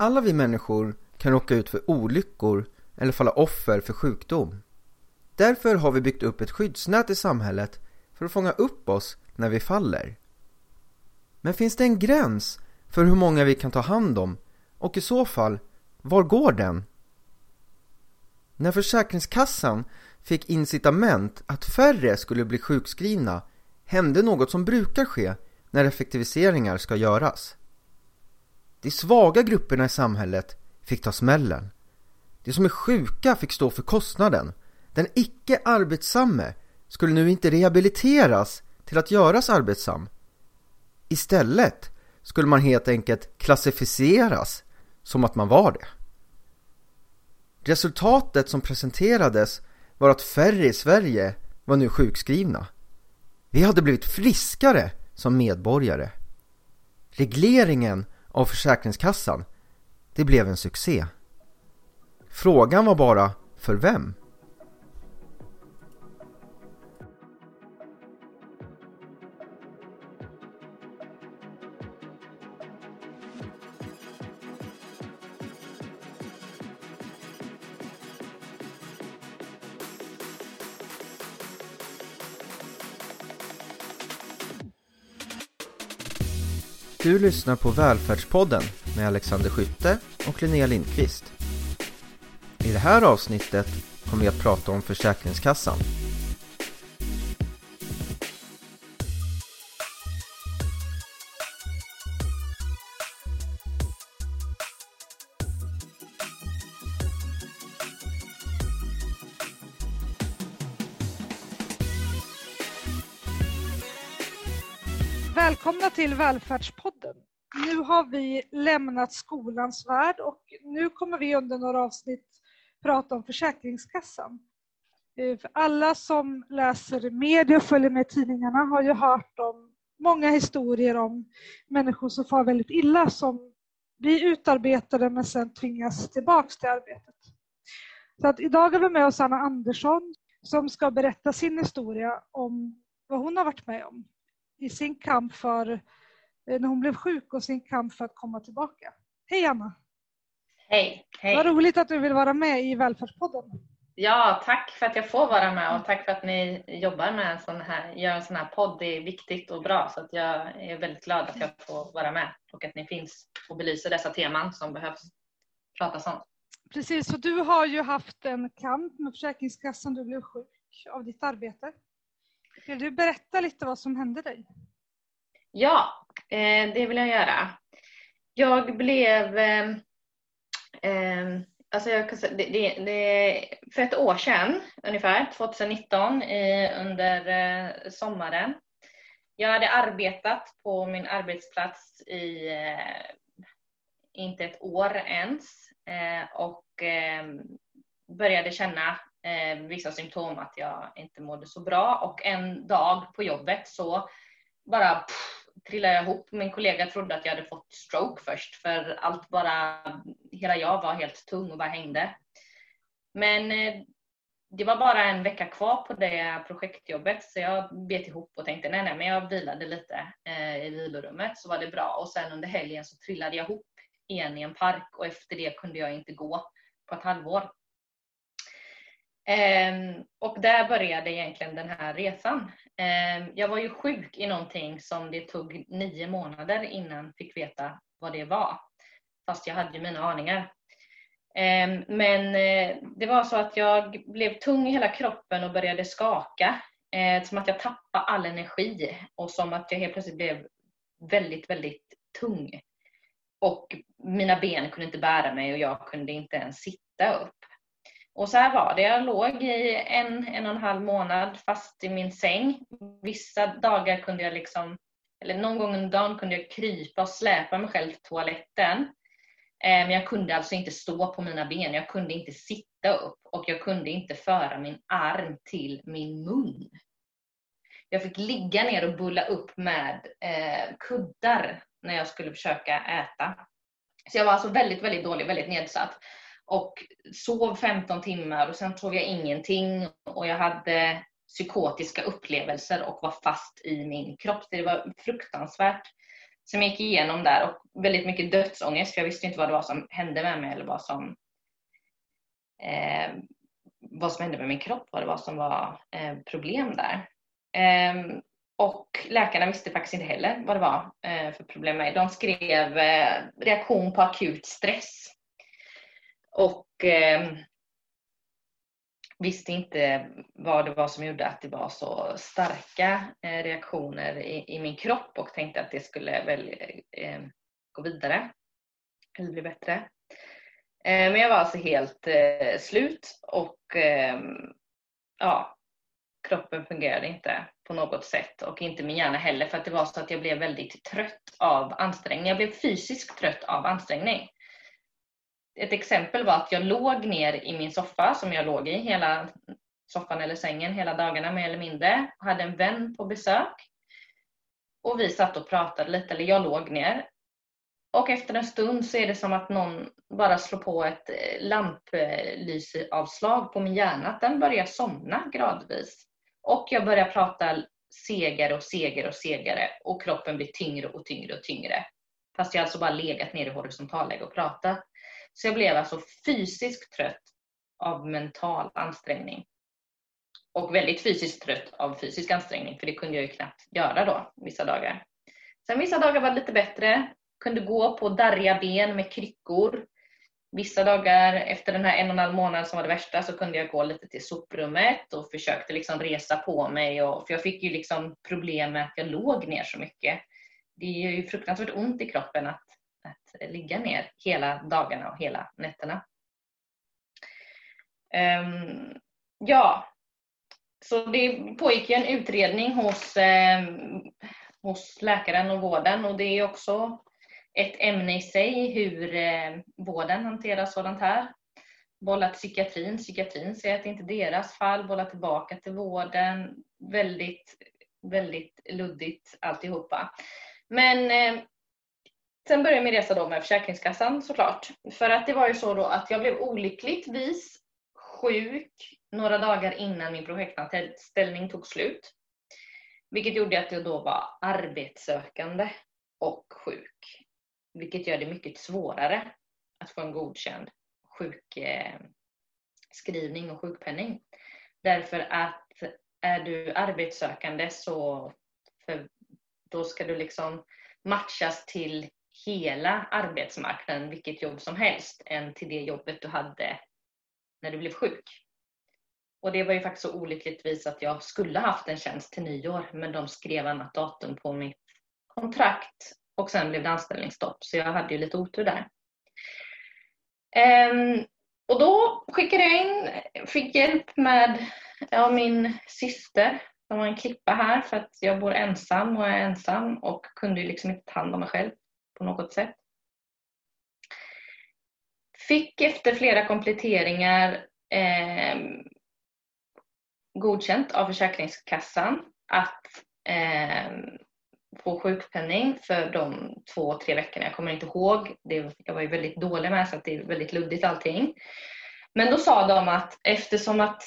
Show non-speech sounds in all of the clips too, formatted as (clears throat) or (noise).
Alla vi människor kan råka ut för olyckor eller falla offer för sjukdom. Därför har vi byggt upp ett skyddsnät i samhället för att fånga upp oss när vi faller. Men finns det en gräns för hur många vi kan ta hand om och i så fall, var går den? När Försäkringskassan fick incitament att färre skulle bli sjukskrivna hände något som brukar ske när effektiviseringar ska göras. De svaga grupperna i samhället fick ta smällen. De som är sjuka fick stå för kostnaden. Den icke arbetsamme skulle nu inte rehabiliteras till att göras arbetsam. Istället skulle man helt enkelt klassificeras som att man var det. Resultatet som presenterades var att färre i Sverige var nu sjukskrivna. Vi hade blivit friskare som medborgare. Regleringen av Försäkringskassan, det blev en succé. Frågan var bara, för vem? Du lyssnar på Välfärdspodden med Alexander Skytte och Linnea Lindqvist. I det här avsnittet kommer vi att prata om Försäkringskassan. Välkomna till Välfärdspodden. Nu har vi lämnat skolans värld och nu kommer vi under några avsnitt prata om Försäkringskassan. Eh, för alla som läser media och följer med tidningarna har ju hört om många historier om människor som far väldigt illa som blir utarbetade men sen tvingas tillbaks till arbetet. Så att idag har vi med oss Anna Andersson som ska berätta sin historia om vad hon har varit med om i sin kamp för, när hon blev sjuk och sin kamp för att komma tillbaka. Hej Anna! Hej! hej. Vad roligt att du vill vara med i Välfärdspodden. Ja, tack för att jag får vara med och tack för att ni jobbar med en sån här, gör en sån här podd. Det är viktigt och bra så att jag är väldigt glad att jag får vara med och att ni finns och belyser dessa teman som behövs pratas om. Precis, så du har ju haft en kamp med Försäkringskassan. Du blev sjuk av ditt arbete. Vill du berätta lite vad som hände dig? Ja, eh, det vill jag göra. Jag blev... Eh, eh, alltså jag kan säga, det, det, för ett år sedan, ungefär, 2019, eh, under eh, sommaren. Jag hade arbetat på min arbetsplats i eh, inte ett år ens och började känna eh, vissa symptom att jag inte mådde så bra och en dag på jobbet så bara pff, trillade jag ihop. Min kollega trodde att jag hade fått stroke först för allt bara, hela jag var helt tung och bara hängde. Men eh, det var bara en vecka kvar på det projektjobbet så jag bet ihop och tänkte nej, nej, men jag vilade lite eh, i vilorummet så var det bra och sen under helgen så trillade jag ihop igen i en park och efter det kunde jag inte gå på ett halvår. Ehm, och där började egentligen den här resan. Ehm, jag var ju sjuk i någonting som det tog nio månader innan jag fick veta vad det var. Fast jag hade ju mina aningar. Ehm, men eh, det var så att jag blev tung i hela kroppen och började skaka. Eh, som att jag tappade all energi och som att jag helt plötsligt blev väldigt, väldigt tung. Och mina ben kunde inte bära mig och jag kunde inte ens sitta upp. Och så här var det. Jag låg i en, en och en halv månad fast i min säng. Vissa dagar kunde jag liksom, eller någon gång under dagen kunde jag krypa och släpa mig själv till toaletten. Eh, men jag kunde alltså inte stå på mina ben, jag kunde inte sitta upp och jag kunde inte föra min arm till min mun. Jag fick ligga ner och bulla upp med eh, kuddar när jag skulle försöka äta. Så jag var alltså väldigt, väldigt dålig, väldigt nedsatt och sov 15 timmar och sen sov jag ingenting och jag hade psykotiska upplevelser och var fast i min kropp. Det var fruktansvärt. som jag gick igenom där och väldigt mycket dödsångest för jag visste inte vad det var som hände med mig eller vad som eh, vad som hände med min kropp, vad det var som var eh, problem där. Eh, och läkarna visste faktiskt inte heller vad det var eh, för problem med mig. De skrev eh, reaktion på akut stress. Och eh, visste inte vad det var som gjorde att det var så starka eh, reaktioner i, i min kropp och tänkte att det skulle väl eh, gå vidare eller bli bättre. Eh, men jag var alltså helt eh, slut och ehm, ja, kroppen fungerade inte på något sätt och inte min hjärna heller för att det var så att jag blev väldigt trött av ansträngning. Jag blev fysiskt trött av ansträngning ett exempel var att jag låg ner i min soffa som jag låg i hela soffan eller sängen hela dagarna mer eller mindre. Jag hade en vän på besök. Och vi satt och pratade lite, eller jag låg ner. Och efter en stund så är det som att någon bara slår på ett eh, lamplyseavslag på min hjärna. Att den börjar somna gradvis. Och jag börjar prata segare och segare och segare och kroppen blir tyngre och tyngre och tyngre. Fast jag alltså bara legat ner i horisontalläge och pratat. Så jag blev alltså fysiskt trött av mental ansträngning. Och väldigt fysiskt trött av fysisk ansträngning, för det kunde jag ju knappt göra då vissa dagar. Sen vissa dagar var det lite bättre. Kunde gå på darriga ben med kryckor. Vissa dagar efter den här en och en halv månad som var det värsta så kunde jag gå lite till soprummet och försökte liksom resa på mig. Och, för jag fick ju liksom problem med att jag låg ner så mycket. Det gör ju fruktansvärt ont i kroppen att att ligga ner hela dagarna och hela nätterna. Um, ja, så det pågick ju en utredning hos, eh, hos läkaren och vården och det är också ett ämne i sig hur eh, vården hanterar sådant här. Bolla psykiatrin, psykiatrin säger att det inte är deras fall, bolla tillbaka till vården. Väldigt, väldigt luddigt alltihopa. Men eh, Sen började min resa då med Försäkringskassan såklart. För att det var ju så då att jag blev olyckligtvis sjuk några dagar innan min projektanställning tog slut. Vilket gjorde att jag då var arbetssökande och sjuk. Vilket gör det mycket svårare att få en godkänd sjukskrivning och sjukpenning. Därför att är du arbetssökande så då ska du liksom matchas till hela arbetsmarknaden, vilket jobb som helst, än till det jobbet du hade när du blev sjuk. Och det var ju faktiskt så olyckligtvis att jag skulle haft en tjänst till nyår, men de skrev annat datum på mitt kontrakt och sen blev det anställningsstopp, så jag hade ju lite otur där. Um, och då skickade jag in, fick hjälp med ja, min syster som var en klippa här för att jag bor ensam och är ensam och kunde ju liksom inte ta hand om mig själv på något sätt. Fick efter flera kompletteringar eh, godkänt av Försäkringskassan att eh, få sjukpenning för de två, tre veckorna. Jag kommer inte ihåg. Det, jag var ju väldigt dålig med så att det är väldigt luddigt allting. Men då sa de att eftersom att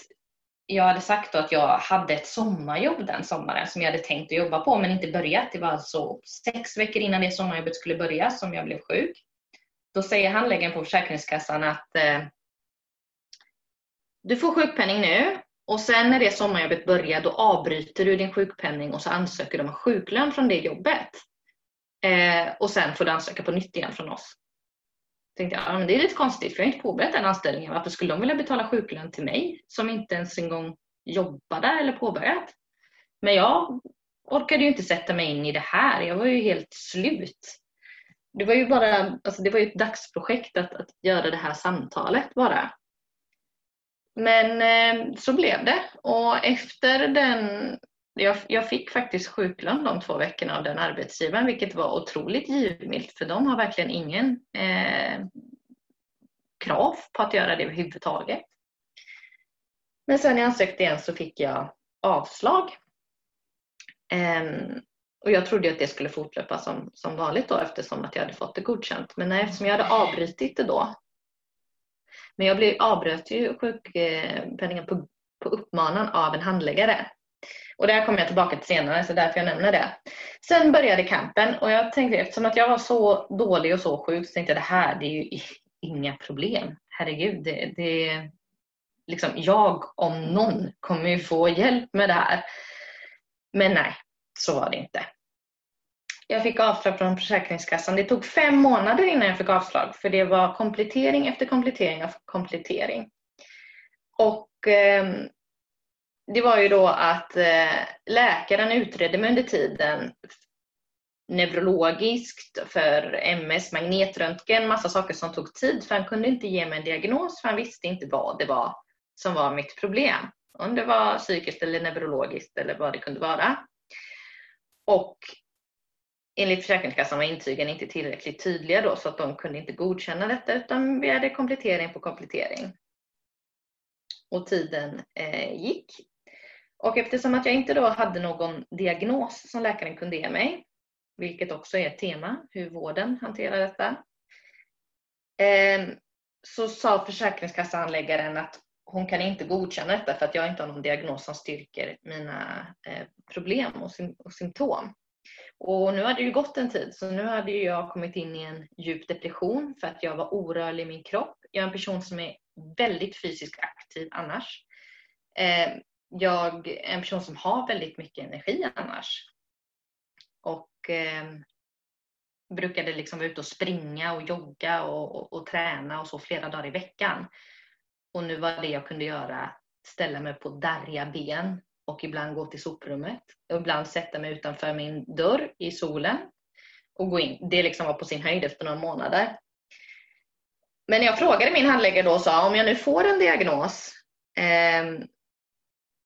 jag hade sagt att jag hade ett sommarjobb den sommaren som jag hade tänkt att jobba på men inte börjat. Det var alltså sex veckor innan det sommarjobbet skulle börja som jag blev sjuk. Då säger handläggaren på Försäkringskassan att eh, du får sjukpenning nu och sen när det sommarjobbet börjar då avbryter du din sjukpenning och så ansöker du om sjuklön från det jobbet. Eh, och sen får du ansöka på nytt igen från oss tänkte jag, ja, men det är lite konstigt för jag har inte påbörjat den anställningen. Varför skulle de vilja betala sjuklön till mig som inte ens en gång jobbade eller påbörjat? Men jag orkade ju inte sätta mig in i det här. Jag var ju helt slut. Det var ju bara alltså det var ett dagsprojekt att, att göra det här samtalet bara. Men eh, så blev det och efter den jag, jag, fick faktiskt sjuklön de två veckorna av den arbetsgivaren vilket var otroligt givmilt för de har verkligen ingen eh, krav på att göra det överhuvudtaget. Men sen när jag ansökte igen så fick jag avslag. Eh, och jag trodde att det skulle fortlöpa som, som vanligt då eftersom att jag hade fått det godkänt. Men nej, eftersom jag hade avbrutit det då. Men jag blev, avbröt ju sjukpenningen eh, på, på uppmanan av en handläggare och det här kommer jag tillbaka till senare, så därför jag nämner det. Sen började kampen och jag tänkte eftersom att jag var så dålig och så sjuk så tänkte jag det här det är ju inga problem. Herregud, det, det liksom jag om någon kommer ju få hjälp med det här. Men nej, så var det inte. Jag fick avslag från Försäkringskassan. Det tog fem månader innan jag fick avslag för det var komplettering efter komplettering av komplettering. Och eh, det var ju då att eh, läkaren utredde mig under tiden neurologiskt för MS, magnetröntgen, massa saker som tog tid för han kunde inte ge mig en diagnos för han visste inte vad det var som var mitt problem. Om det var psykiskt eller neurologiskt eller vad det kunde vara. Och enligt Försäkringskassan var intygen inte tillräckligt tydliga då så att de kunde inte godkänna detta utan begärde komplettering på komplettering. Och tiden eh, gick. Och eftersom att jag inte då hade någon diagnos som läkaren kunde ge mig, vilket också är ett tema, hur vården hanterar detta, ehm, så sa Försäkringskassehandläggaren att hon kan inte godkänna detta för att jag inte har någon diagnos som styrker mina eh, problem och, sym och symptom. Och nu hade det ju gått en tid så nu hade jag kommit in i en djup depression för att jag var orörlig i min kropp. Jag är en person som är väldigt fysiskt aktiv annars. Ehm, jag är en person som har väldigt mycket energi annars. Och eh, brukade liksom vara ute och springa och jogga och, och, och, träna och så flera dagar i veckan. Och nu var det jag kunde göra ställa mig på darriga ben och ibland gå till soprummet. Och ibland sätta mig utanför min dörr i solen och gå in. Det liksom var på sin höjd efter några månader. Men jag frågade min handläggare då och sa om jag nu får en diagnos, eh,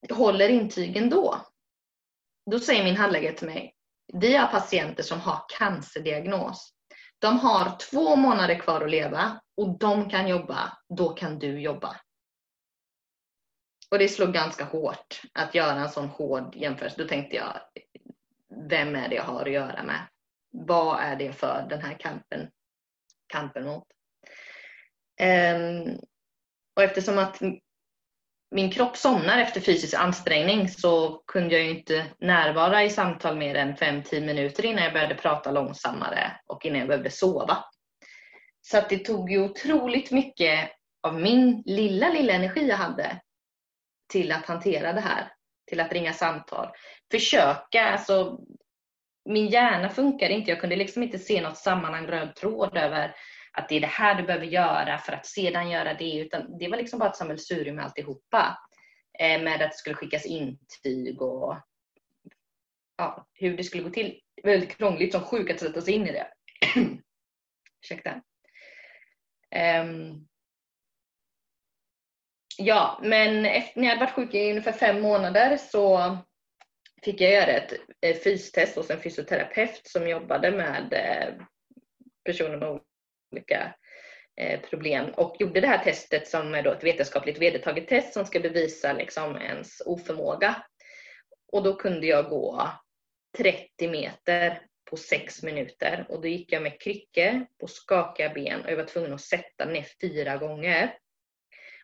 håller intygen då? Då säger min handläggare till mig, vi har patienter som har cancerdiagnos. De har två månader kvar att leva och de kan jobba, då kan du jobba. Och det slog ganska hårt att göra en sån hård jämförelse. Då tänkte jag, vem är det jag har att göra med? Vad är det för den här kampen, kampen mot? Um, och eftersom att min kropp somnar efter fysisk ansträngning så kunde jag inte närvara i samtal mer än 5-10 minuter innan jag började prata långsammare och innan jag behövde sova. Så att det tog ju otroligt mycket av min lilla, lilla energi jag hade till att hantera det här. Till att ringa samtal. Försöka, alltså min hjärna funkade inte. Jag kunde liksom inte se något sammanhang, röd tråd över att det är det här du behöver göra för att sedan göra det. Utan det var liksom bara ett sammelsurium med alltihopa. Eh, med att det skulle skickas intyg och ja, hur det skulle gå till. Väldigt krångligt som sjuk att sätta sig in i det. (clears throat) Ursäkta. Um, ja, men efter, när jag hade varit sjuk i ungefär fem månader så fick jag göra ett fystest hos en fysioterapeut som jobbade med eh, personer med olika eh, problem och gjorde det här testet som är då ett vetenskapligt vedertaget test som ska bevisa liksom ens oförmåga. Och då kunde jag gå 30 meter på 6 minuter och då gick jag med kryckor på skakiga ben och jag var tvungen att sätta ner fyra gånger.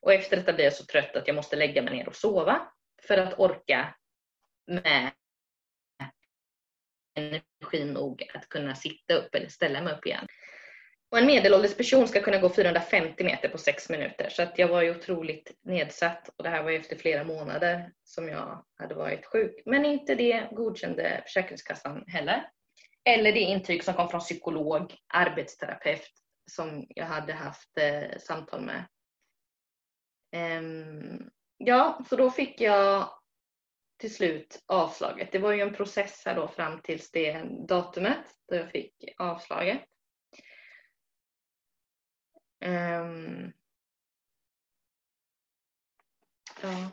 Och efter detta blev jag så trött att jag måste lägga mig ner och sova för att orka med energi nog att kunna sitta upp eller ställa mig upp igen. Och en medelålders person ska kunna gå 450 meter på 6 minuter. Så att jag var ju otroligt nedsatt och det här var ju efter flera månader som jag hade varit sjuk. Men inte det godkände Försäkringskassan heller. Eller det intyg som kom från psykolog, arbetsterapeut som jag hade haft eh, samtal med. Um, ja, så då fick jag till slut avslaget. Det var ju en process här då fram tills det datumet då jag fick avslaget. Um, ja.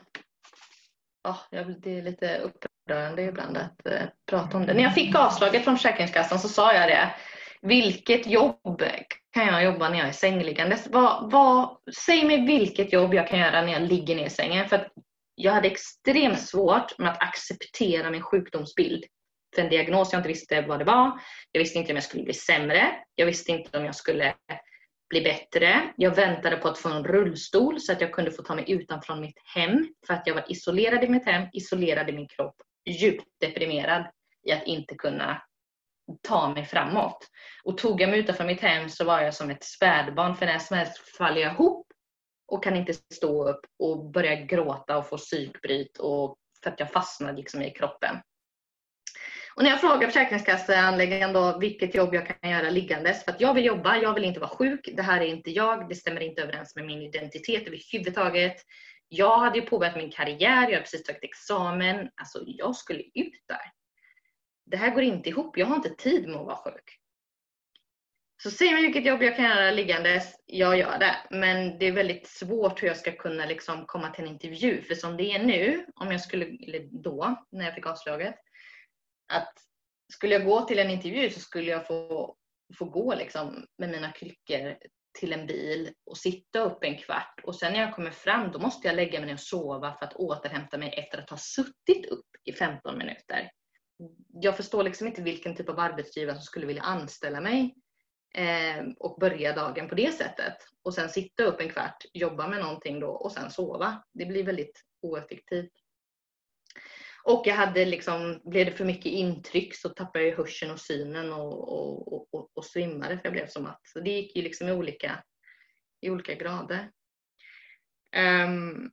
Ja, det är lite upprörande ibland att uh, prata om det. När jag fick avslaget från Försäkringskassan så sa jag det. Vilket jobb kan jag jobba när jag är sängliggandes? Vad, vad, säg mig vilket jobb jag kan göra när jag ligger ner i sängen. För att jag hade extremt svårt med att acceptera min sjukdomsbild. För en diagnos jag inte visste vad det var. Jag visste inte om jag skulle bli sämre. Jag visste inte om jag skulle bli bättre. Jag väntade på att få en rullstol så att jag kunde få ta mig utanför mitt hem. För att jag var isolerad i mitt hem, isolerad i min kropp, djupt deprimerad i att inte kunna ta mig framåt. Och tog jag mig utanför mitt hem så var jag som ett spädbarn för när som helst faller jag ihop och kan inte stå upp och börja gråta och få psykbryt och för att jag fastnade liksom i kroppen. Och när jag frågar Försäkringskasseanläggaren då vilket jobb jag kan göra liggandes, för att jag vill jobba, jag vill inte vara sjuk, det här är inte jag, det stämmer inte överens med min identitet överhuvudtaget. Jag hade ju påbörjat min karriär, jag har precis tagit examen, alltså jag skulle ut där. Det här går inte ihop, jag har inte tid med att vara sjuk. Så säg mig vilket jobb jag kan göra liggandes, jag gör det. Men det är väldigt svårt hur jag ska kunna liksom komma till en intervju. För som det är nu, om jag skulle, eller då, när jag fick avslaget, att skulle jag gå till en intervju så skulle jag få, få gå liksom med mina kryckor till en bil och sitta upp en kvart och sen när jag kommer fram då måste jag lägga mig ner och sova för att återhämta mig efter att ha suttit upp i 15 minuter. Jag förstår liksom inte vilken typ av arbetsgivare som skulle vilja anställa mig eh, och börja dagen på det sättet. Och sen sitta upp en kvart, jobba med någonting då och sen sova. Det blir väldigt oeffektivt. Och jag hade liksom, blev det för mycket intryck så tappade jag hörseln och synen och, och, och, och svimmade för jag blev som att, så det gick ju liksom i olika, i olika grader. Um,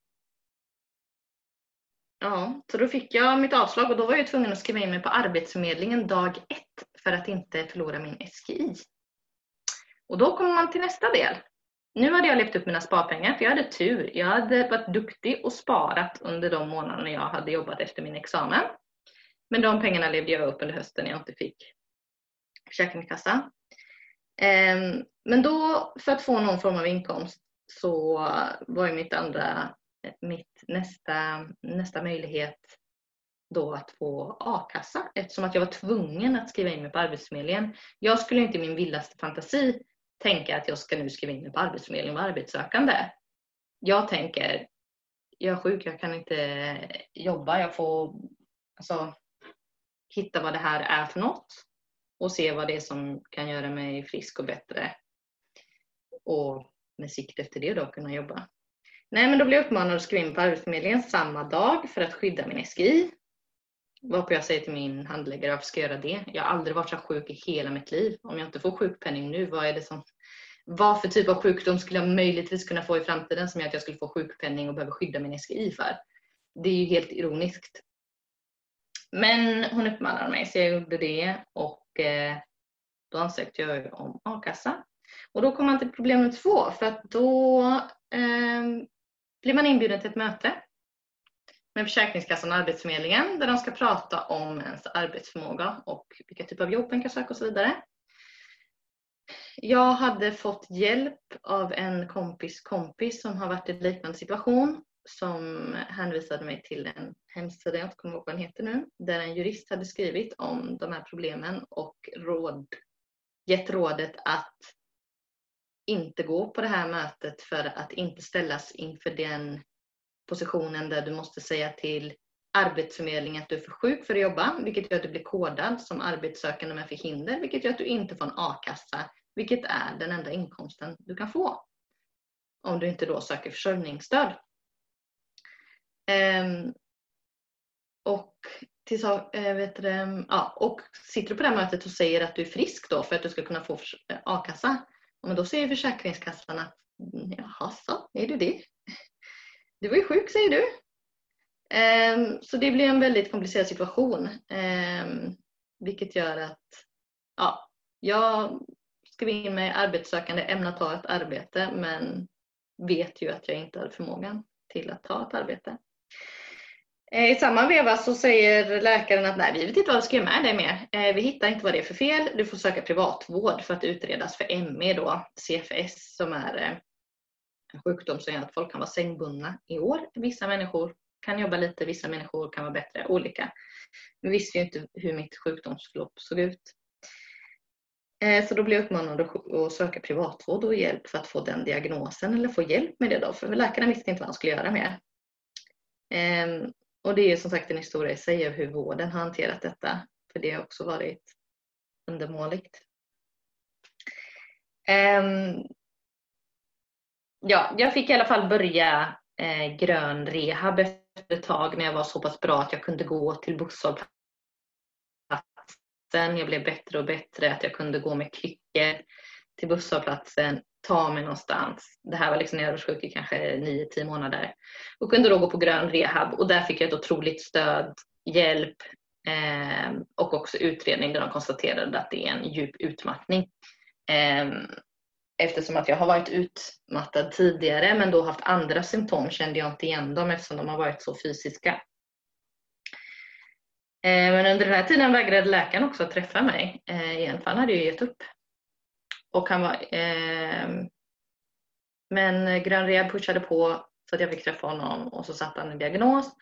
ja, så då fick jag mitt avslag och då var jag tvungen att skriva in mig på Arbetsförmedlingen dag ett för att inte förlora min SGI. Och då kommer man till nästa del. Nu hade jag levt upp mina sparpengar för jag hade tur. Jag hade varit duktig och sparat under de månaderna jag hade jobbat efter min examen. Men de pengarna levde jag upp under hösten när jag inte fick Försäkringskassa. Ehm, men då för att få någon form av inkomst så var ju mitt andra, mitt nästa, nästa möjlighet då att få a-kassa eftersom att jag var tvungen att skriva in mig på Arbetsförmedlingen. Jag skulle inte i min vildaste fantasi tänka att jag ska nu skriva in mig på Arbetsförmedlingen och vara arbetssökande. Jag tänker, jag är sjuk, jag kan inte jobba, jag får alltså, hitta vad det här är för något och se vad det är som kan göra mig frisk och bättre. Och med sikt efter det då kunna jobba. Nej, men då blev jag uppmanad att skriva in på Arbetsförmedlingen samma dag för att skydda min SGI. Varpå jag säger till min handläggare, varför ska jag göra det? Jag har aldrig varit så sjuk i hela mitt liv. Om jag inte får sjukpenning nu, vad är det som... Vad för typ av sjukdom skulle jag möjligtvis kunna få i framtiden som gör att jag skulle få sjukpenning och behöver skydda min SGI för? Det är ju helt ironiskt. Men hon uppmanade mig så jag gjorde det och eh, då ansökte jag om a-kassa. Och då kom man till problem nummer två för att då eh, blir man inbjuden till ett möte med Försäkringskassan och Arbetsförmedlingen där de ska prata om ens arbetsförmåga och vilka typer av jobb man kan söka och så vidare. Jag hade fått hjälp av en kompis kompis som har varit i en liknande situation som hänvisade mig till en hemsida, jag kommer ihåg vad den heter nu, där en jurist hade skrivit om de här problemen och råd, gett rådet att inte gå på det här mötet för att inte ställas inför den positionen där du måste säga till Arbetsförmedlingen att du är för sjuk för att jobba, vilket gör att du blir kodad som arbetssökande med förhinder, vilket gör att du inte får en a-kassa, vilket är den enda inkomsten du kan få. Om du inte då söker försörjningsstöd. Um, och, till, äh, vet du, ja, och sitter du på det här mötet och säger att du är frisk då för att du ska kunna få eh, a-kassa, men då säger Försäkringskassan att jaha, så är du det? Du var ju sjuk säger du. Um, så det blir en väldigt komplicerad situation. Um, vilket gör att ja, jag skrev in mig arbetssökande, ämnar ta ett arbete men vet ju att jag inte har förmågan till att ta ett arbete. Eh, I samma veva så säger läkaren att nej, vi vet inte vad vi ska göra med dig mer. Eh, vi hittar inte vad det är för fel. Du får söka privatvård för att utredas för ME då, CFS som är eh, en sjukdom som gör att folk kan vara sängbundna i år. Vissa människor kan jobba lite, vissa människor kan vara bättre, olika. Nu visste ju inte hur mitt sjukdomsförlopp såg ut. Eh, så då blev jag uppmanad att söka privatvård och hjälp för att få den diagnosen eller få hjälp med det då, för läkaren visste inte vad han skulle göra med. Ehm, och det är som sagt en historia i sig av hur vården har hanterat detta, för det har också varit undermåligt. Ehm, Ja, jag fick i alla fall börja eh, grön rehab efter ett tag när jag var så pass bra att jag kunde gå till busshållplatsen. Jag blev bättre och bättre, att jag kunde gå med kryckor till busshållplatsen, ta mig någonstans. Det här var liksom när jag var sjuk i kanske 9-10 månader. Och kunde då gå på grön rehab och där fick jag ett otroligt stöd, hjälp eh, och också utredning där de konstaterade att det är en djup utmattning. Eh, eftersom att jag har varit utmattad tidigare men då haft andra symptom kände jag inte igen dem eftersom de har varit så fysiska. Eh, men under den här tiden vägrade läkaren också att träffa mig eh, igen för han hade ju gett upp. Och han var, eh, men Grön Rehab pushade på så att jag fick träffa honom och så satte han en diagnos.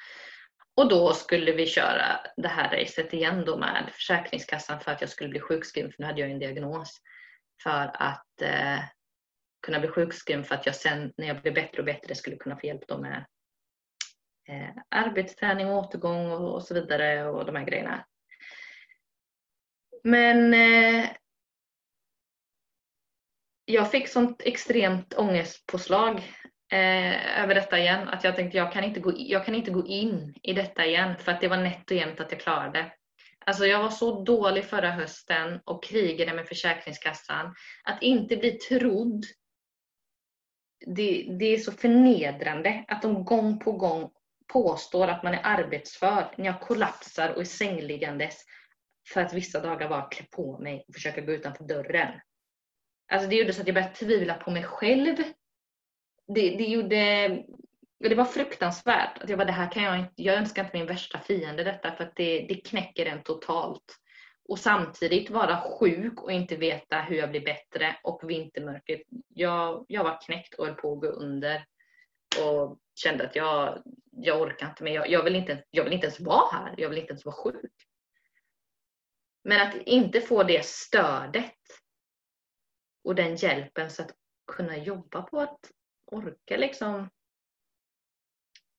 Och då skulle vi köra det här racet igen då med Försäkringskassan för att jag skulle bli sjukskriven för nu hade jag en diagnos för att eh, kunna bli sjukskriven för att jag sen när jag blev bättre och bättre skulle kunna få hjälp med eh, arbetsträning, återgång och, och, så vidare och de här grejerna. Men eh, jag fick sånt extremt ångestpåslag eh, över detta igen att jag tänkte jag kan, inte gå, jag kan inte gå in i detta igen för att det var nätt och jämnt att jag klarade. Alltså jag var så dålig förra hösten och krigade med Försäkringskassan. Att inte bli trodd, det, det är så förnedrande att de gång på gång påstår att man är arbetsför när jag kollapsar och är sängliggandes för att vissa dagar bara klä på mig och försöka gå utanför dörren. Alltså det gjorde så att jag började tvivla på mig själv. Det, det gjorde det var fruktansvärt. Att jag bara, det här kan jag inte, jag önskar inte min värsta fiende detta för att det, det knäcker en totalt. Och samtidigt vara sjuk och inte veta hur jag blir bättre och vintermörkret. Jag, jag var knäckt och höll på att gå under. Och kände att jag, jag orkar inte mer. Jag, jag, vill inte, jag vill inte ens vara här. Jag vill inte ens vara sjuk. Men att inte få det stödet och den hjälpen så att kunna jobba på att orka liksom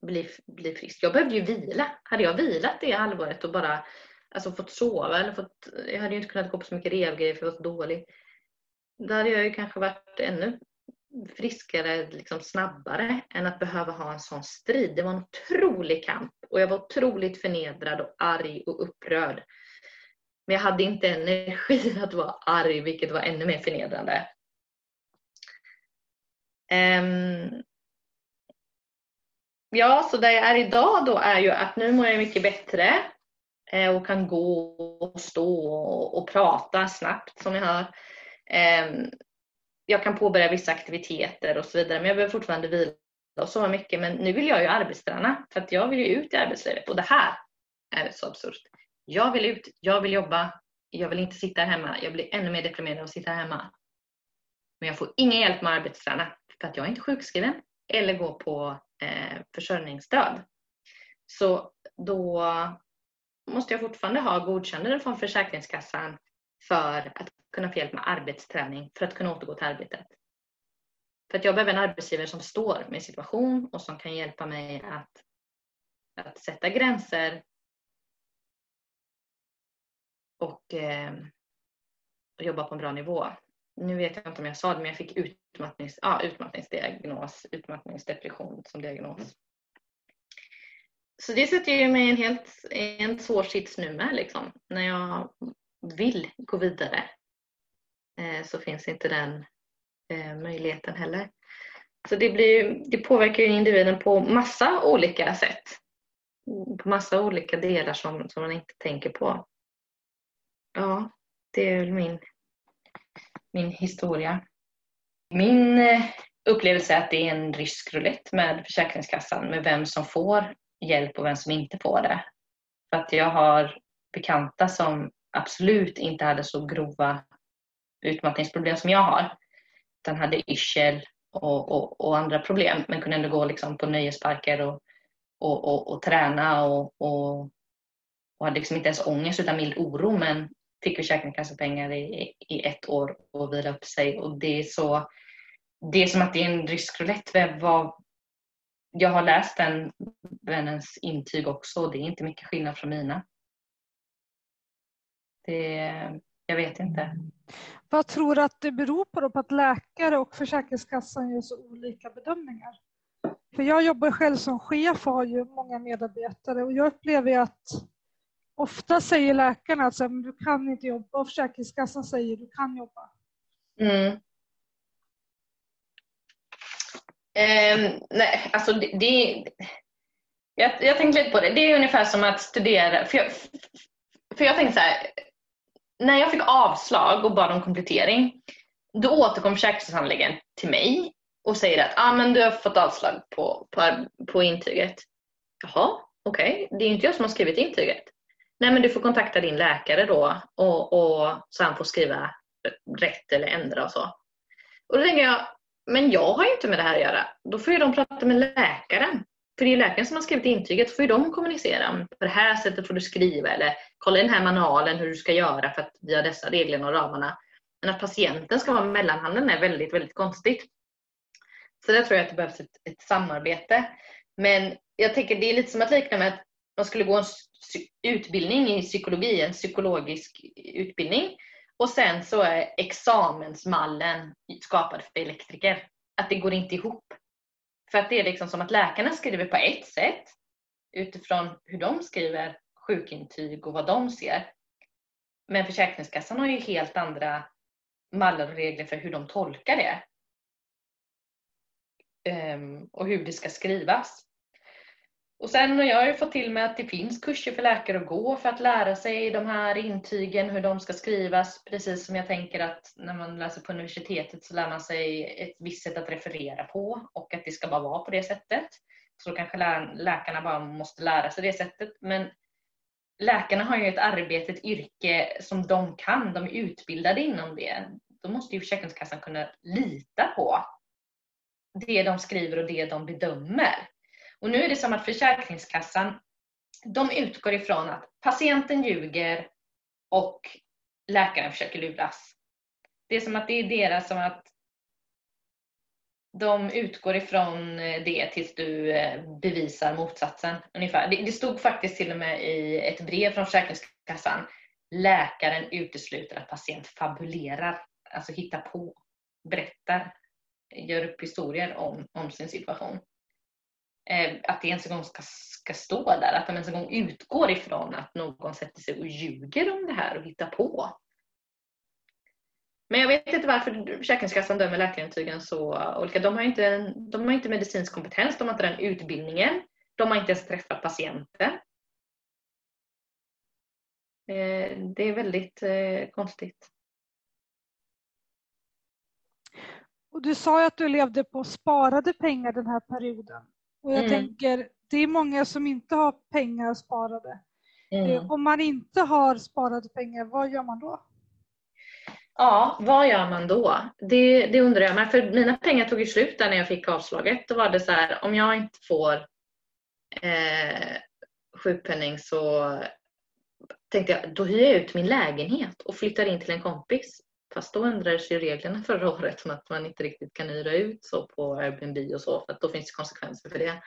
bli, bli frisk. Jag behövde ju vila. Hade jag vilat det halvåret och bara alltså, fått sova eller fått, jag hade ju inte kunnat gå på så mycket revgrejer för jag var så dålig. Då hade jag ju kanske varit ännu friskare liksom snabbare än att behöva ha en sån strid. Det var en otrolig kamp och jag var otroligt förnedrad och arg och upprörd. Men jag hade inte energi (laughs) att vara arg, vilket var ännu mer förnedrande. Um, Ja, så där jag är idag då är ju att nu mår jag mycket bättre eh, och kan gå och stå och, prata snabbt som ni hör. Ehm, jag kan påbörja vissa aktiviteter och så vidare men jag behöver fortfarande vila och sova mycket. Men nu vill jag ju arbetsträna för att jag vill ju ut i arbetslivet och det här är så absurt. Jag vill ut, jag vill jobba, jag vill inte sitta hemma. Jag blir ännu mer deprimerad av att sitta hemma. Men jag får ingen hjälp med att arbetsträna för att jag är inte sjukskriven eller gå på eh, försörjningsstöd. Så då måste jag fortfarande ha godkännande från Försäkringskassan för att kunna få hjälp med arbetsträning för att kunna återgå till arbetet. För att jag behöver en arbetsgivare som står med situation och som kan hjälpa mig att, att sätta gränser och, eh, och jobba på en bra nivå nu vet jag inte om jag sa det, men jag fick utmattnings, ja, utmattningsdiagnos, utmattningsdepression som diagnos. Så det sätter ju mig i en helt en svår sits nu med liksom. När jag vill gå vidare eh, så finns inte den eh, möjligheten heller. Så det, blir, det påverkar ju individen på massa olika sätt. På massa olika delar som, som man inte tänker på. Ja, det är väl min min historia. Min eh, upplevelse är att det är en rysk roulette med Försäkringskassan med vem som får hjälp och vem som inte får det. För att jag har bekanta som absolut inte hade så grova utmattningsproblem som jag har. Utan hade yrsel och, och, och, andra problem men kunde ändå gå liksom på nöjesparker och, och, och träna och, och, och hade liksom inte ens ångest utan mild oro men fick Försäkringskassepengar i, i ett år och vila upp sig. Och det är så det är som att det är en rysk roulette. Jag har läst den vännens intyg också och det är inte mycket skillnad från mina. Det, Jag vet inte. Vad tror du att det beror på, då, på att läkare och Försäkringskassan gör så olika bedömningar? För jag jobbar själv som chef och har ju många medarbetare och jag upplever att ofta säger läkarna att du kan inte jobba och Försäkringskassan säger att du kan jobba. Mm. Eh, nej, alltså det, det jag, jag tänkte lite på det. Det är ungefär som att studera. För jag, för jag tänkte så här, när jag fick avslag och bad om komplettering, då återkom försäkringshandläggaren till mig och säger att ah, men du har fått avslag på, på, på intyget. Jaha, okej, okay. det är inte jag som har skrivit intyget. Nej, men du får kontakta din läkare då och, och så han får skriva rätt eller ändra och så. Och då tänker jag, men jag har ju inte med det här att göra. Då får ju de prata med läkaren. För det är ju läkaren som har skrivit intyget, då får ju de kommunicera. På det här sättet får du skriva eller kolla i den här manualen hur du ska göra för att vi har dessa reglerna och ramarna. Men att patienten ska vara mellanhanden är väldigt, väldigt konstigt. Så där tror jag att det behövs ett, ett samarbete. Men jag tänker det är lite som att likna med att man skulle gå en utbildning i psykologi, en psykologisk utbildning. Och sen så är examensmallen skapad för elektriker. Att det går inte ihop. För att det är liksom som att läkarna skriver på ett sätt utifrån hur de skriver sjukintyg och vad de ser. Men Försäkringskassan har ju helt andra mallar och regler för hur de tolkar det. Um, och hur det ska skrivas. Och sen har jag ju fått till mig att det finns kurser för läkare att gå för att lära sig de här intygen, hur de ska skrivas. Precis som jag tänker att när man läser på universitetet så lär man sig ett visst sätt att referera på och att det ska bara vara på det sättet. Så då kanske läkarna bara måste lära sig det sättet. Men läkarna har ju ett arbete, ett yrke som de kan. De är utbildade inom det. Då måste ju Försäkringskassan kunna lita på det de skriver och det de bedömer. Och nu är det som att Försäkringskassan, de utgår ifrån att patienten ljuger och läkaren försöker luras. Det är som att det är deras som att de utgår ifrån det tills du eh, bevisar motsatsen. Ungefär. Det, stod faktiskt till och med i ett brev från Försäkringskassan. Läkaren utesluter att patient fabulerar, alltså hittar på, berättar, gör upp historier om, om sin situation Eh, att det ens en gång ska, ska stå där. Att de ens en gång utgår ifrån att någon sätter sig och ljuger om det här och hittar på. Men jag vet inte varför Försäkringskassan dömer läkarintygen så olika. De har inte, de har inte medicinsk kompetens, de har inte den utbildningen. De har inte ens träffat patienter. Eh, det är väldigt eh, konstigt. Och du sa ju att du levde på sparade pengar den här perioden. Och jag mm. tänker, det är många som inte har pengar sparade. Mm. Eh, om man inte har sparade pengar, vad gör man då? Ja, vad gör man då? Det, det undrar jag. Men för mina pengar tog ju slut där när jag fick avslaget. Då var det så här, om jag inte får eh, sjukpenning så tänkte jag, då hyr jag ut min lägenhet och flyttar in till en kompis. Fast då ändrades ju reglerna förra året om att man inte riktigt kan hyra ut så på Airbnb och så för att då finns det konsekvenser för det.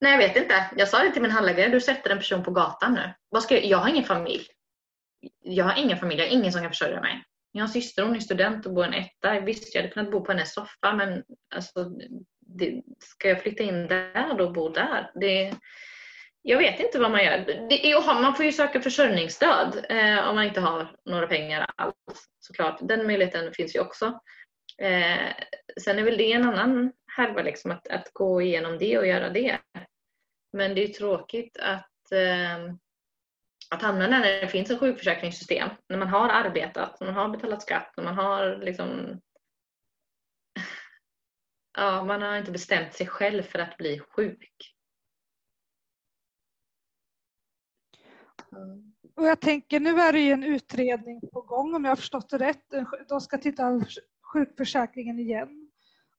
Nej, jag vet inte. Jag sa det till min handläggare, du sätter en person på gatan nu. Vad ska jag? jag har ingen familj. Jag har ingen familj, jag har ingen som kan försörja mig. Jag har en syster, hon är student och bor i en etta. Visst, jag hade kunnat bo på hennes soffa men alltså, det, ska jag flytta in där och bo där? Det, jag vet inte vad man gör. Det man får ju söka försörjningsstöd eh, om man inte har några pengar alls såklart. Den möjligheten finns ju också. Eh, sen är väl det en annan härva liksom, att, att gå igenom det och göra det. Men det är tråkigt att, eh, att hamna när det finns ett sjukförsäkringssystem. När man har arbetat, när man har betalat skatt, när man har liksom (laughs) Ja, man har inte bestämt sig själv för att bli sjuk. Och jag tänker, nu är det ju en utredning på gång om jag har förstått det rätt. De ska titta på sjukförsäkringen igen.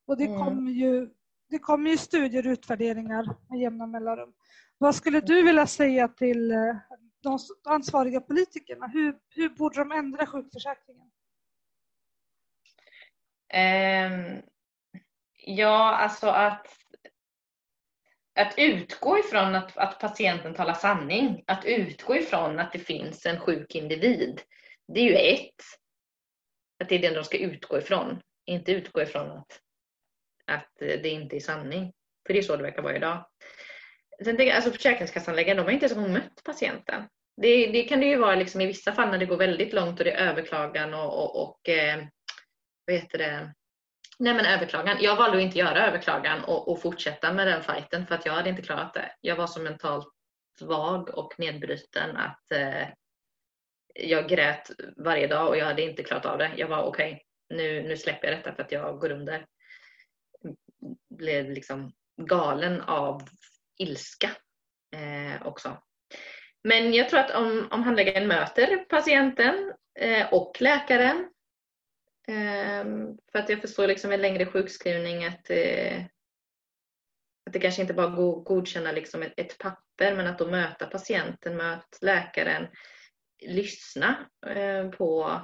Och det, mm. kommer ju, det kommer ju studier och utvärderingar med jämna mellanrum. Vad skulle du vilja säga till eh, de ansvariga politikerna? Hur, hur borde de ändra sjukförsäkringen? Um, ja, alltså att att utgå ifrån att, att patienten talar sanning, att utgå ifrån att det finns en sjuk individ. Det är ju ett. Att det är det de ska utgå ifrån. Inte utgå ifrån att, att det inte är sanning. För det är så det verkar vara idag. Sen tänker jag, alltså Försäkringskassan-läkaren, de har inte ens mött patienten. Det, det, kan det ju vara liksom i vissa fall när det går väldigt långt och det är överklagan och, och, och eh, vad heter det? Nej men överklagan. Jag valde att inte göra överklagan och, och, fortsätta med den fighten för att jag hade inte klarat det. Jag var så mentalt vag och nedbruten att eh, jag grät varje dag och jag hade inte klarat av det. Jag var okej, okay, nu, nu släpper jag detta för att jag går under. Blev liksom galen av ilska eh, också. Men jag tror att om, om handläggaren möter patienten eh, och läkaren Ehm, för att jag förstår liksom en längre sjukskrivning att, eh, att det kanske inte bara går att godkänna liksom ett, ett, papper men att då möta patienten, möta läkaren, lyssna eh, på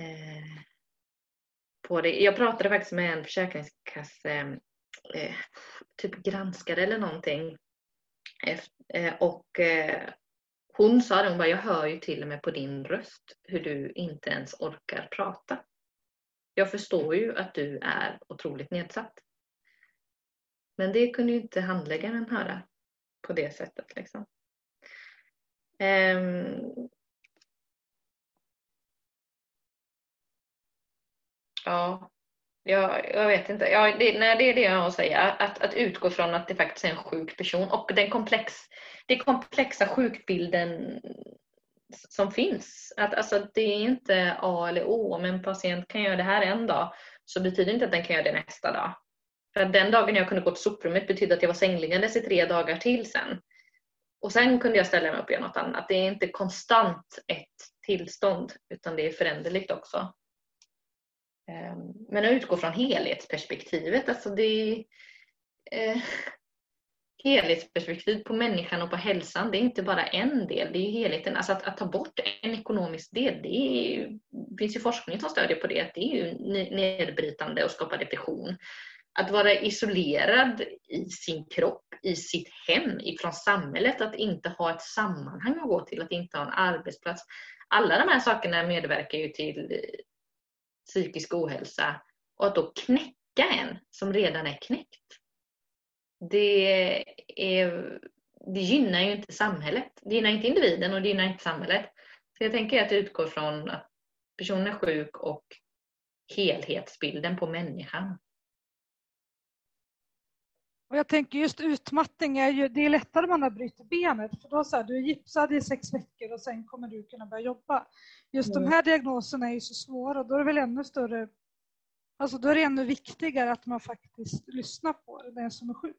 eh, på det. Jag pratade faktiskt med en försäkringskasse typ granskare eller någonting. Och hon sa det, hon bara, jag hör ju till och med på din röst hur du inte ens orkar prata. Jag förstår ju att du är otroligt nedsatt. Men det kunde ju inte handläggaren höra på det sättet. Liksom. Um, ja, jag, jag vet inte. Ja, det, nej, det är det jag har att säga. Att, att utgå från att det faktiskt är en sjuk person och den komplex, det komplexa sjukbilden som finns. Att, alltså, det är inte A eller O. Om en patient kan göra det här en dag så betyder det inte att den kan göra det nästa dag. För att den dagen jag kunde gå till soprummet betydde att jag var sängliggandes i tre dagar till sen. Och sen kunde jag ställa mig upp och göra något annat. Det är inte konstant ett tillstånd utan det är föränderligt också. Ehm, men att utgå från helhetsperspektivet, alltså det är eh, (laughs) helhetsperspektiv på människan och på hälsan, det är inte bara en del, det är helheten. Alltså att, att ta bort en ekonomisk del, det är, finns ju forskning som stödjer på det, att det är ju nedbrytande och skapar depression. Att vara isolerad i sin kropp, i sitt hem, ifrån samhället, att inte ha ett sammanhang att gå till, att inte ha en arbetsplats. Alla de här sakerna medverkar ju till psykisk ohälsa och att då knäcka en som redan är knäckt. Det, är, det gynnar ju inte samhället. Det gynnar inte individen och det gynnar inte samhället. Så jag tänker att det utgår från att personen är sjuk och helhetsbilden på människan. Och jag tänker just utmattning är ju, det är lättare om man har brutit benet för då så här, du är gipsad i sex veckor och sen kommer du kunna börja jobba. Just mm. de här diagnoserna är ju så svåra och då är det väl ännu större, alltså då är det ännu viktigare att man faktiskt lyssnar på den som är sjuk.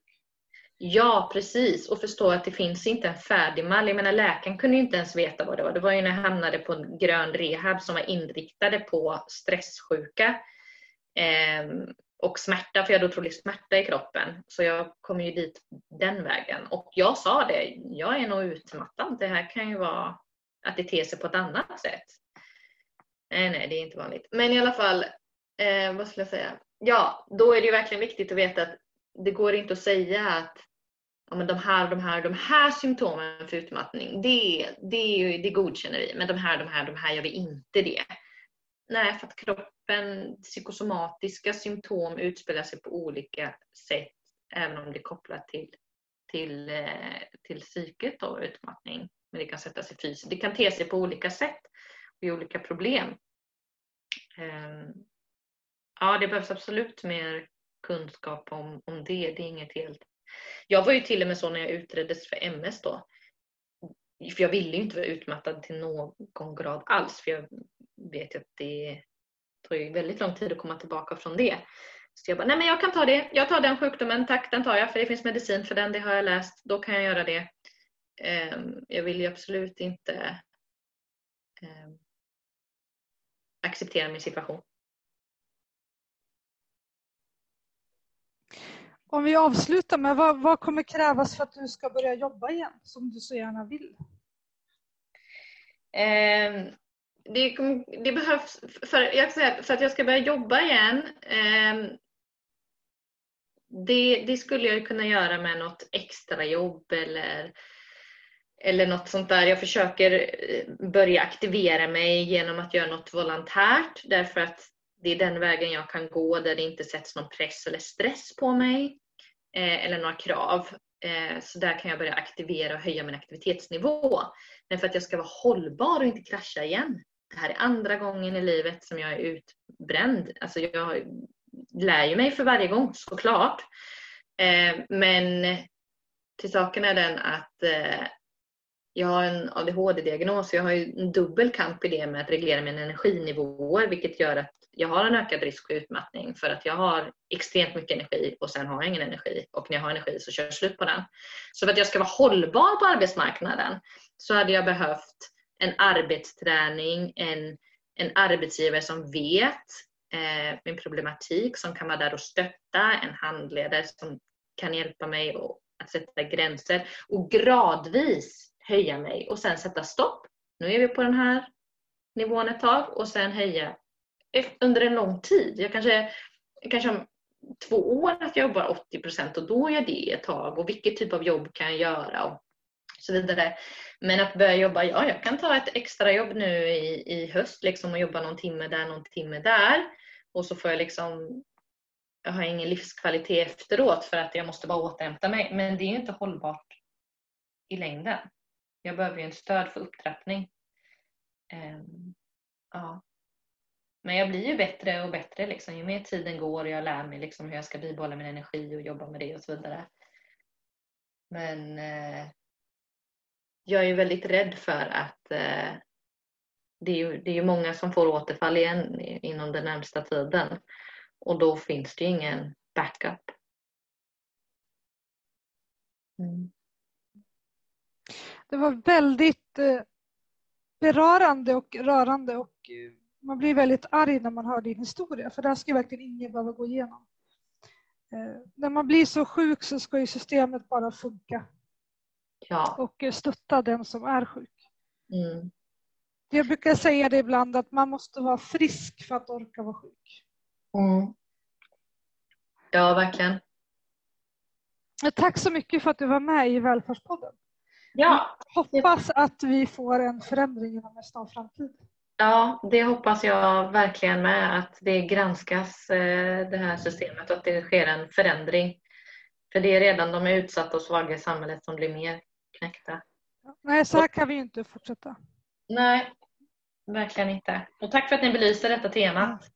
Ja, precis. Och förstå att det finns inte en färdig mall. Jag menar, läkaren kunde ju inte ens veta vad det var. Det var ju när jag hamnade på en grön rehab som var inriktade på stresssjuka. Eh, och smärta, för jag hade otrolig smärta i kroppen. Så jag kom ju dit den vägen. Och jag sa det, jag är nog utmattad. Det här kan ju vara att det ter sig på ett annat sätt. Nej, nej, det är inte vanligt. Men i alla fall, eh, vad skulle jag säga? Ja, då är det ju verkligen viktigt att veta att det går inte att säga att ja, men de här, de här, de här symptomen för utmattning, det, det, det godkänner vi. Men de här, de här, de här gör vi inte det. Nej, för att kroppen, psykosomatiska symptom utspelar sig på olika sätt även om det är kopplat till, till, eh, till psyket och utmattning. Men det kan sätta sig fysiskt. Det kan te sig på olika sätt och i olika problem. Ehm, ja, det behövs absolut mer kunskap om, om det. Det är inget helt... Jag var ju till och med så när jag utreddes för MS då. För jag ville ju inte vara utmattad till någon grad alls. För jag vet ju att det tar ju väldigt lång tid att komma tillbaka från det. Så jag bara, nej men jag kan ta det. Jag tar den sjukdomen, tack den tar jag för det finns medicin för den, det har jag läst. Då kan jag göra det. Ehm, jag vill ju absolut inte ehm, acceptera min situation. Om vi avslutar med vad, vad kommer krävas för att du ska börja jobba igen som du så gärna vill? Eh, det, det, behövs, för, jag säga, för att jag ska börja jobba igen, eh, det, det, skulle jag kunna göra med något extrajobb eller eller något sånt där. Jag försöker eh, börja aktivera mig genom att göra något volontärt därför att det är den vägen jag kan gå där det inte sätts någon press eller stress på mig eh, eller några krav. Eh, så där kan jag börja aktivera och höja min aktivitetsnivå. Men för att jag ska vara hållbar och inte krascha igen. Det här är andra gången i livet som jag är utbränd. Alltså jag lär ju mig för varje gång såklart. Eh, men till saken är den att eh, jag har en ADHD-diagnos. Jag har ju en dubbel kamp i det med att reglera mina energinivåer vilket gör att jag har en ökad risk för utmattning för att jag har extremt mycket energi och sen har jag ingen energi och när jag har energi så kör jag slut på den. Så för att jag ska vara hållbar på arbetsmarknaden så hade jag behövt en arbetsträning, en, en arbetsgivare som vet eh, min problematik, som kan vara där och stötta, en handledare som kan hjälpa mig att sätta gränser och gradvis höja mig och sen sätta stopp. Nu är vi på den här nivån ett tag och sen höja under en lång tid. Jag kanske, kanske om två år att jag jobbar 80 procent och då är jag det ett tag och vilket typ av jobb kan jag göra och så vidare. Men att börja jobba, ja jag kan ta ett extra jobb nu i, i höst liksom och jobba någon timme där, någon timme där och så får jag liksom jag har ingen livskvalitet efteråt för att jag måste bara återhämta mig. Men det är ju inte hållbart i längden. Jag behöver ju en stöd för upptrappning. Um, ja. Men jag blir ju bättre och bättre liksom. ju mer tiden går och jag lär mig liksom hur jag ska bibehålla min energi och jobba med det och så vidare. Men eh, jag är ju väldigt rädd för att eh, det är ju det är många som får återfall igen inom den närmsta tiden och då finns det ju ingen backup. Mm. Det var väldigt eh, berörande och rörande och eh, man blir väldigt arg när man hör din historia för det här ska verkligen ingen behöva gå igenom. Eh, när man blir så sjuk så ska ju systemet bara funka. Ja. Och stötta den som är sjuk. Mm. Jag brukar säga det ibland att man måste vara frisk för att orka vara sjuk. Mm. Ja, verkligen. Tack så mycket för att du var med i Välfärdspodden. Ja. hoppas att vi får en förändring inom en snar framtid. Ja, det hoppas jag verkligen med. Att det granskas eh, det här systemet och att det sker en förändring. För det är redan de utsatta och svaga i samhället som blir mer knäckta. Nej, så här kan vi inte fortsätta. Nej, verkligen inte. Och tack för att ni belyser detta temat.